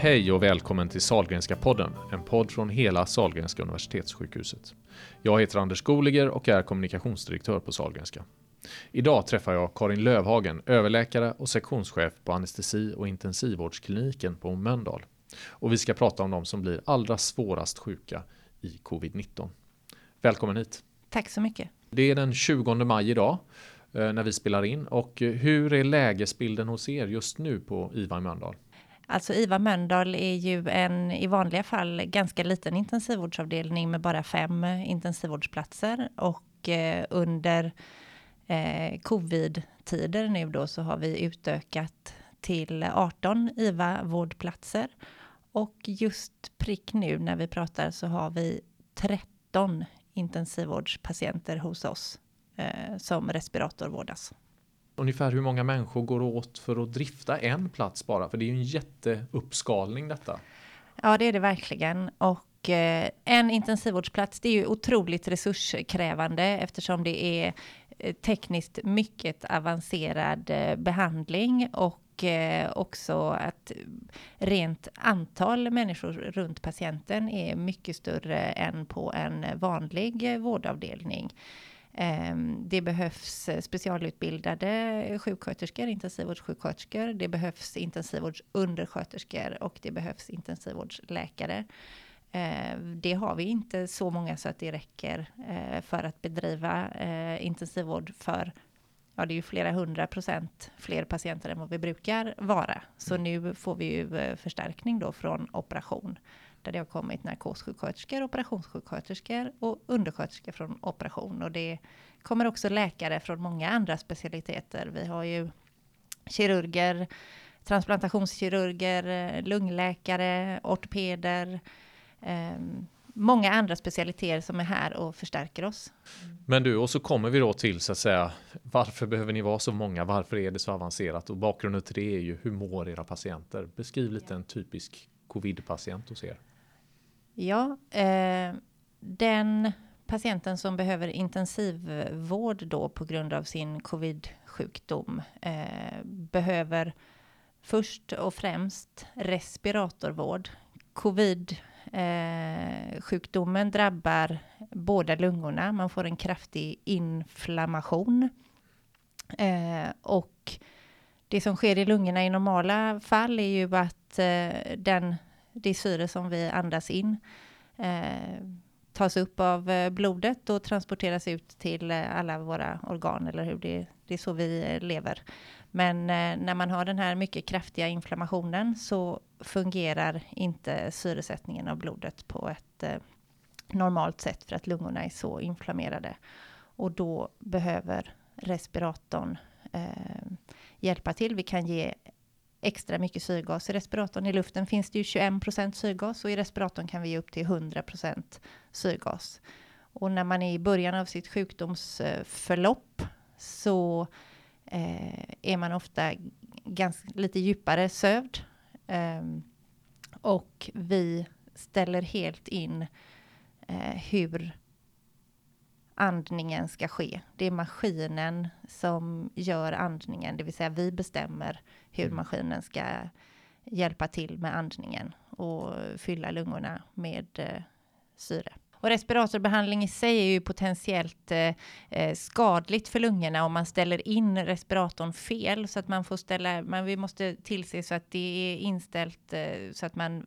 Hej och välkommen till Salgrenska podden, en podd från hela Salgrenska universitetssjukhuset. Jag heter Anders Goliger och är kommunikationsdirektör på Salgrenska. Idag träffar jag Karin Lövhagen, överläkare och sektionschef på anestesi och intensivvårdskliniken på Mölndal. Och vi ska prata om de som blir allra svårast sjuka i covid-19. Välkommen hit! Tack så mycket! Det är den 20 maj idag eh, när vi spelar in och hur är lägesbilden hos er just nu på IVA i Mölndal? Alltså IVA Mölndal är ju en i vanliga fall ganska liten intensivvårdsavdelning med bara fem intensivvårdsplatser och eh, under eh, covid-tider nu då så har vi utökat till 18 IVA-vårdplatser och just prick nu när vi pratar så har vi 13 intensivvårdspatienter hos oss eh, som respiratorvårdas. Ungefär hur många människor går åt för att drifta en plats bara? För det är ju en jätteuppskalning detta. Ja, det är det verkligen. Och eh, en intensivvårdsplats, det är ju otroligt resurskrävande eftersom det är eh, tekniskt mycket avancerad eh, behandling och också att rent antal människor runt patienten är mycket större än på en vanlig vårdavdelning. Ehm, det behövs specialutbildade sjuksköterskor, intensivvårdssjuksköterskor. Det behövs intensivvårdsundersköterskor och det behövs intensivvårdsläkare. Ehm, det har vi inte så många så att det räcker eh, för att bedriva eh, intensivvård för ja, det är ju flera hundra procent fler patienter än vad vi brukar vara. Så mm. nu får vi ju eh, förstärkning då från operation där det har kommit narkossjuksköterskor, operationssjuksköterskor och undersköterskor från operation. Och det kommer också läkare från många andra specialiteter. Vi har ju kirurger, transplantationskirurger, lungläkare, ortopeder, eh, många andra specialiteter som är här och förstärker oss. Men du, och så kommer vi då till så att säga, varför behöver ni vara så många? Varför är det så avancerat? Och bakgrunden till det är ju, hur mår era patienter? Beskriv lite en typisk covid-patient hos er. Ja, eh, den patienten som behöver intensivvård då på grund av sin covid-sjukdom eh, behöver först och främst respiratorvård. Covid-sjukdomen eh, drabbar båda lungorna. Man får en kraftig inflammation. Eh, och det som sker i lungorna i normala fall är ju att eh, den det syre som vi andas in eh, tas upp av eh, blodet och transporteras ut till eh, alla våra organ, eller hur? Det, det är så vi eh, lever. Men när man har den här mycket kraftiga inflammationen så fungerar inte syresättningen av blodet på ett normalt sätt för att lungorna är så inflammerade. Och då behöver respiratorn eh, hjälpa till. Vi kan ge extra mycket syrgas. I respiratorn i luften finns det ju 21 procent syrgas och i respiratorn kan vi ge upp till 100 procent syrgas. Och när man är i början av sitt sjukdomsförlopp så eh, är man ofta ganska, lite djupare sövd. Eh, och vi ställer helt in eh, hur andningen ska ske. Det är maskinen som gör andningen, det vill säga vi bestämmer hur mm. maskinen ska hjälpa till med andningen och fylla lungorna med eh, syre. Och respiratorbehandling i sig är ju potentiellt eh, eh, skadligt för lungorna om man ställer in respiratorn fel så att man får ställa, man, vi måste tillse så att det är inställt eh, så att man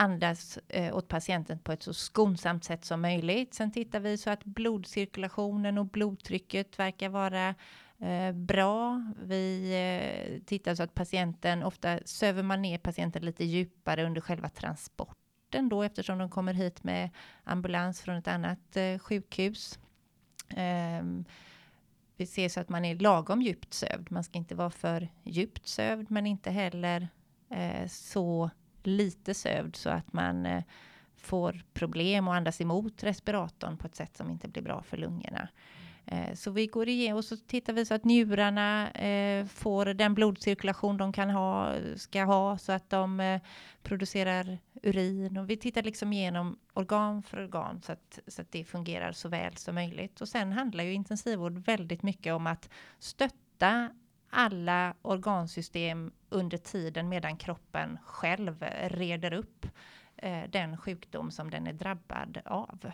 andas eh, åt patienten på ett så skonsamt sätt som möjligt. Sen tittar vi så att blodcirkulationen och blodtrycket verkar vara eh, bra. Vi eh, tittar så att patienten, ofta söver man ner patienten lite djupare under själva transporten då eftersom de kommer hit med ambulans från ett annat eh, sjukhus. Ehm, vi ser så att man är lagom djupt sövd. Man ska inte vara för djupt sövd men inte heller eh, så lite sövd så att man eh, får problem att andas emot respiratorn på ett sätt som inte blir bra för lungorna. Eh, så vi går igenom och så tittar vi så att njurarna eh, får den blodcirkulation de kan ha, ska ha så att de eh, producerar urin och vi tittar liksom igenom organ för organ så att, så att det fungerar så väl som möjligt. Och sen handlar ju intensivvård väldigt mycket om att stötta alla organsystem under tiden medan kroppen själv reder upp eh, den sjukdom som den är drabbad av.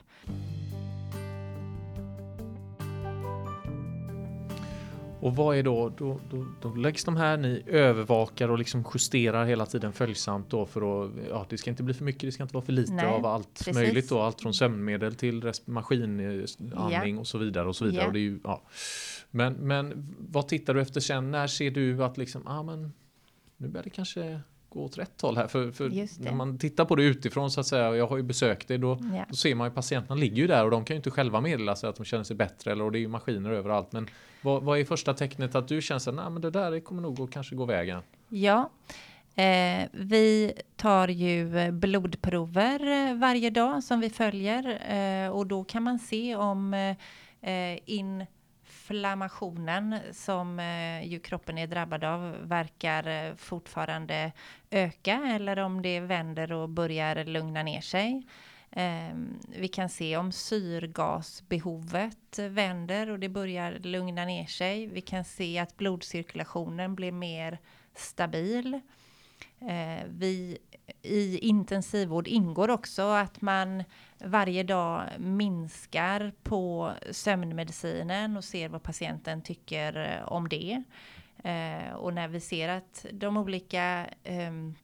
Och vad är då, då, då, då läggs de här, ni övervakar och liksom justerar hela tiden följsamt då för att, ja det ska inte bli för mycket, det ska inte vara för lite Nej, av allt precis. möjligt då, allt från sömnmedel till maskinandning Ja. och så vidare och så vidare. Ja. Och det är ju, ja. Men, men vad tittar du efter sen? När ser du att liksom, ah, men nu börjar det kanske gå åt rätt håll här. För, för när man tittar på det utifrån så att säga, och jag har ju besökt det, då, Ja. då ser man ju patienterna ligger ju där och de kan ju inte själva meddela sig att de känner sig bättre eller och det är ju maskiner överallt. Men vad, vad är första tecknet att du känner att men det där kommer nog att kanske gå vägen? Ja, eh, vi tar ju blodprover eh, varje dag som vi följer eh, och då kan man se om eh, eh, inflammationen som eh, ju kroppen är drabbad av verkar eh, fortfarande öka eller om det vänder och börjar lugna ner sig. Ehm, vi kan se om syrgasbehovet vänder och det börjar lugna ner sig. Vi kan se att blodcirkulationen blir mer stabil. Eh, vi, I intensivvård ingår också att man varje dag minskar på sömnmedicinen och ser vad patienten tycker eh, om det. Eh, och när vi ser att de olika ehm,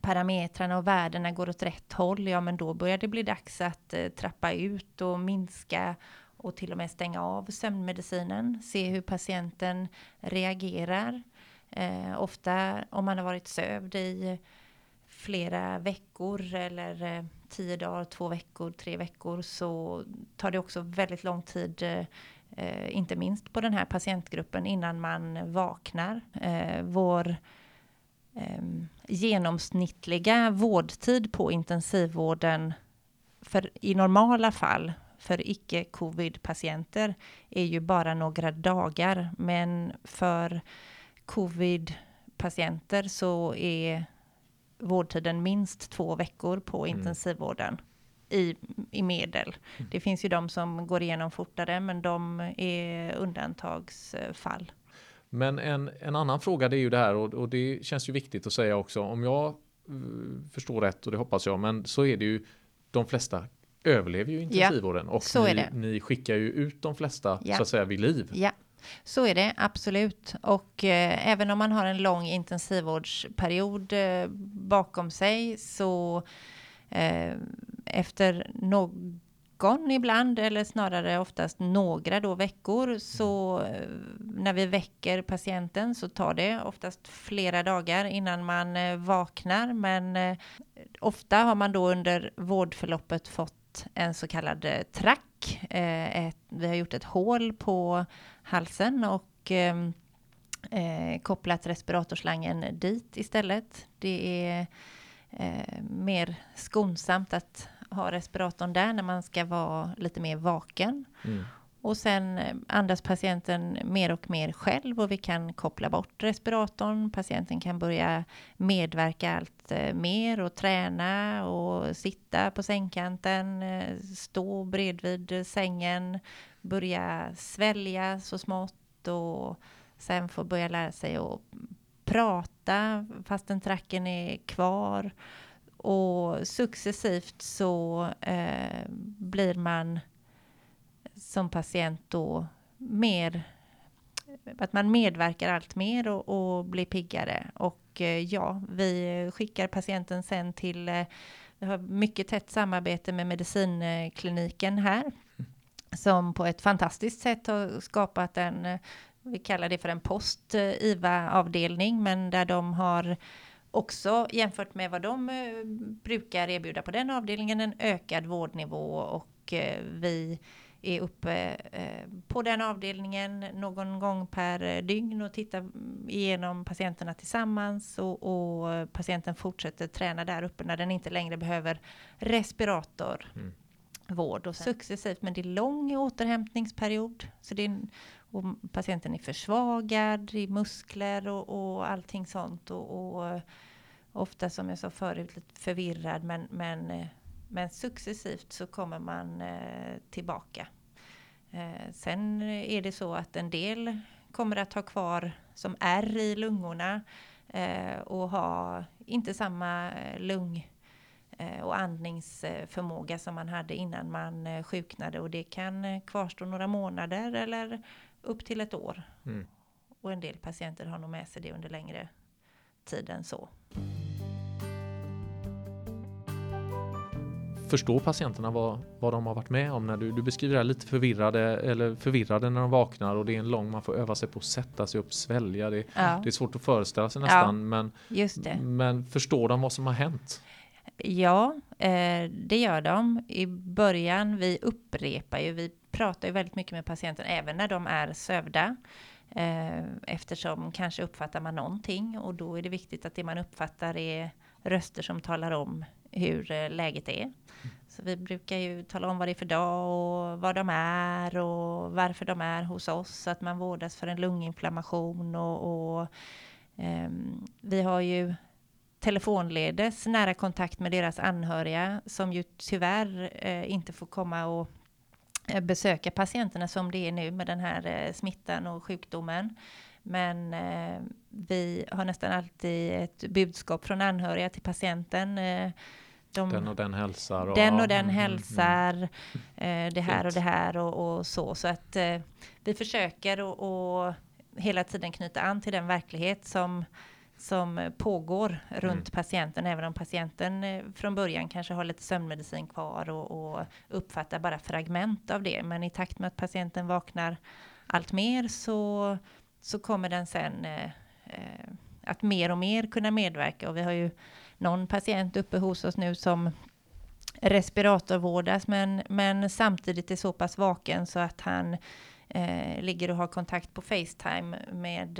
parametrarna och värdena går åt rätt håll, ja men då börjar det bli dags att eh, trappa ut och minska och till och med stänga av sömnmedicinen. Se hur patienten reagerar. Eh, ofta om man har varit sövd i flera veckor eller eh, tio dagar, två veckor, tre veckor så tar det också väldigt lång tid eh, eh, inte minst på den här patientgruppen innan man vaknar. Eh, vår eh, genomsnittliga vårdtid på intensivvården för, i normala fall för icke-covid-patienter är ju bara några dagar. Men för covid-patienter så är vårdtiden minst två veckor på Mm. intensivvården i, i medel. Mm. Det finns ju de som går igenom fortare, men de är undantagsfall. Men en, en annan fråga det är ju det här och, och det känns ju viktigt att säga också om jag eh, förstår rätt och det hoppas jag men så är det ju de flesta överlever ju intensivvården och så är ni, ni skickar ju ut de flesta Ja. så att säga vid liv. Ja, så är det absolut. Och eh, även om man har en lång intensivvårdsperiod eh, bakom sig så eh, efter någon ibland, eller snarare oftast några då veckor, så eh, när vi väcker patienten så tar det oftast flera dagar innan man eh, vaknar. Men eh, ofta har man då under vårdförloppet fått en så kallad eh, track. Eh, ett, vi har gjort ett hål på halsen och eh, eh, kopplat respiratorslangen dit istället. Det är eh, mer skonsamt att ha respiratorn där när man ska vara lite mer vaken. Mm. Och sen eh, andas patienten mer och mer själv och vi kan koppla bort respiratorn. Patienten kan börja medverka allt eh, mer och träna och sitta på sängkanten, eh, stå bredvid sängen, börja svälja så smått och sen få börja lära sig att prata fastän tracken är kvar. Och successivt så eh, blir man som patient då mer att man medverkar allt mer och, och blir piggare. Och eh, ja, vi skickar patienten sen till, eh, vi har mycket tätt samarbete med medicinkliniken här, som på ett fantastiskt sätt har skapat en, eh, vi kallar det för en post-IVA-avdelning, men där de har också jämfört med vad de brukar erbjuda på den avdelningen en ökad vårdnivå och vi är uppe eh, på den avdelningen någon gång per eh, dygn och tittar igenom patienterna tillsammans och, och patienten fortsätter träna där uppe när den inte längre behöver respirator. Mm. Vård och successivt, men det är lång återhämtningsperiod. Så det är, och patienten är försvagad i muskler och, och allting sånt. Och, och eh, ofta som jag sa förut lite förvirrad men, men, men successivt så kommer man eh, tillbaka. Eh, sen är det så att en del kommer att ha kvar som ärr i lungorna eh, och ha inte samma lung och andningsförmåga som man hade innan man sjuknade och det kan kvarstå några månader eller upp till ett år. Mm. Och en del patienter har nog med sig det under längre tid än så. Förstår patienterna vad, vad de har varit med om? När du, du beskriver det här lite förvirrade, eller förvirrade när de vaknar och det är en lång, man får öva sig på att sätta sig upp, svälja. Det, ja. det är svårt att föreställa sig nästan. Ja, men, men förstår de vad som har hänt? Ja, eh, det gör de. I början, vi upprepar ju, vi pratar ju väldigt mycket med patienten även när de är sövda. Eh, eftersom kanske uppfattar man någonting och då är det viktigt att det man uppfattar är röster som talar om hur eh, läget är. Så vi brukar ju tala om vad det är för dag och vad de är och varför de är hos oss. Att man vårdas för en lunginflammation och, och um, vi har ju telefonledes nära kontakt med deras anhöriga som ju tyvärr eh, inte får komma och eh, besöka patienterna som det är nu med den här eh, smittan och sjukdomen. Men eh, vi har nästan alltid ett budskap från anhöriga till patienten. Eh, de, den och den hälsar. Och, den och den mm, mm hälsar. Mm, det här och det här och, och så. Så att eh, vi försöker och, hela tiden knyta an till den verklighet som som pågår runt mm. patienten, även om patienten från början kanske har lite sömnmedicin kvar och, och uppfattar bara fragment av det. Men i takt med att patienten vaknar allt mer så så kommer den sen att mer och mer kunna medverka. Och vi har ju någon patient uppe hos oss nu som respiratorvårdas, men, men samtidigt är så pass vaken så att han eh, ligger och har kontakt på Facetime med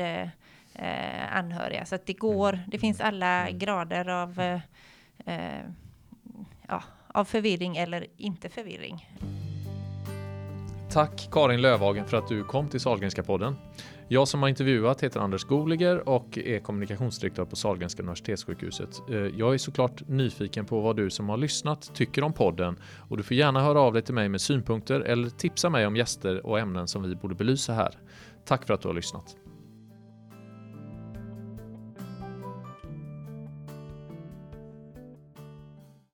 eh, anhöriga. Så att det går, mm. det finns alla mm. grader av, eh, eh, ja, av förvirring eller inte förvirring. Tack Karin Lövhagen för att du kom till Sahlgrenska podden. Jag som har intervjuat heter Anders Goliger och är kommunikationsdirektör på Sahlgrenska Universitetssjukhuset. Eh, jag är såklart nyfiken på vad du som har lyssnat tycker om podden och du får gärna höra av dig till mig med synpunkter eller tipsa mig om gäster och ämnen som vi borde belysa här. Tack för att du har lyssnat.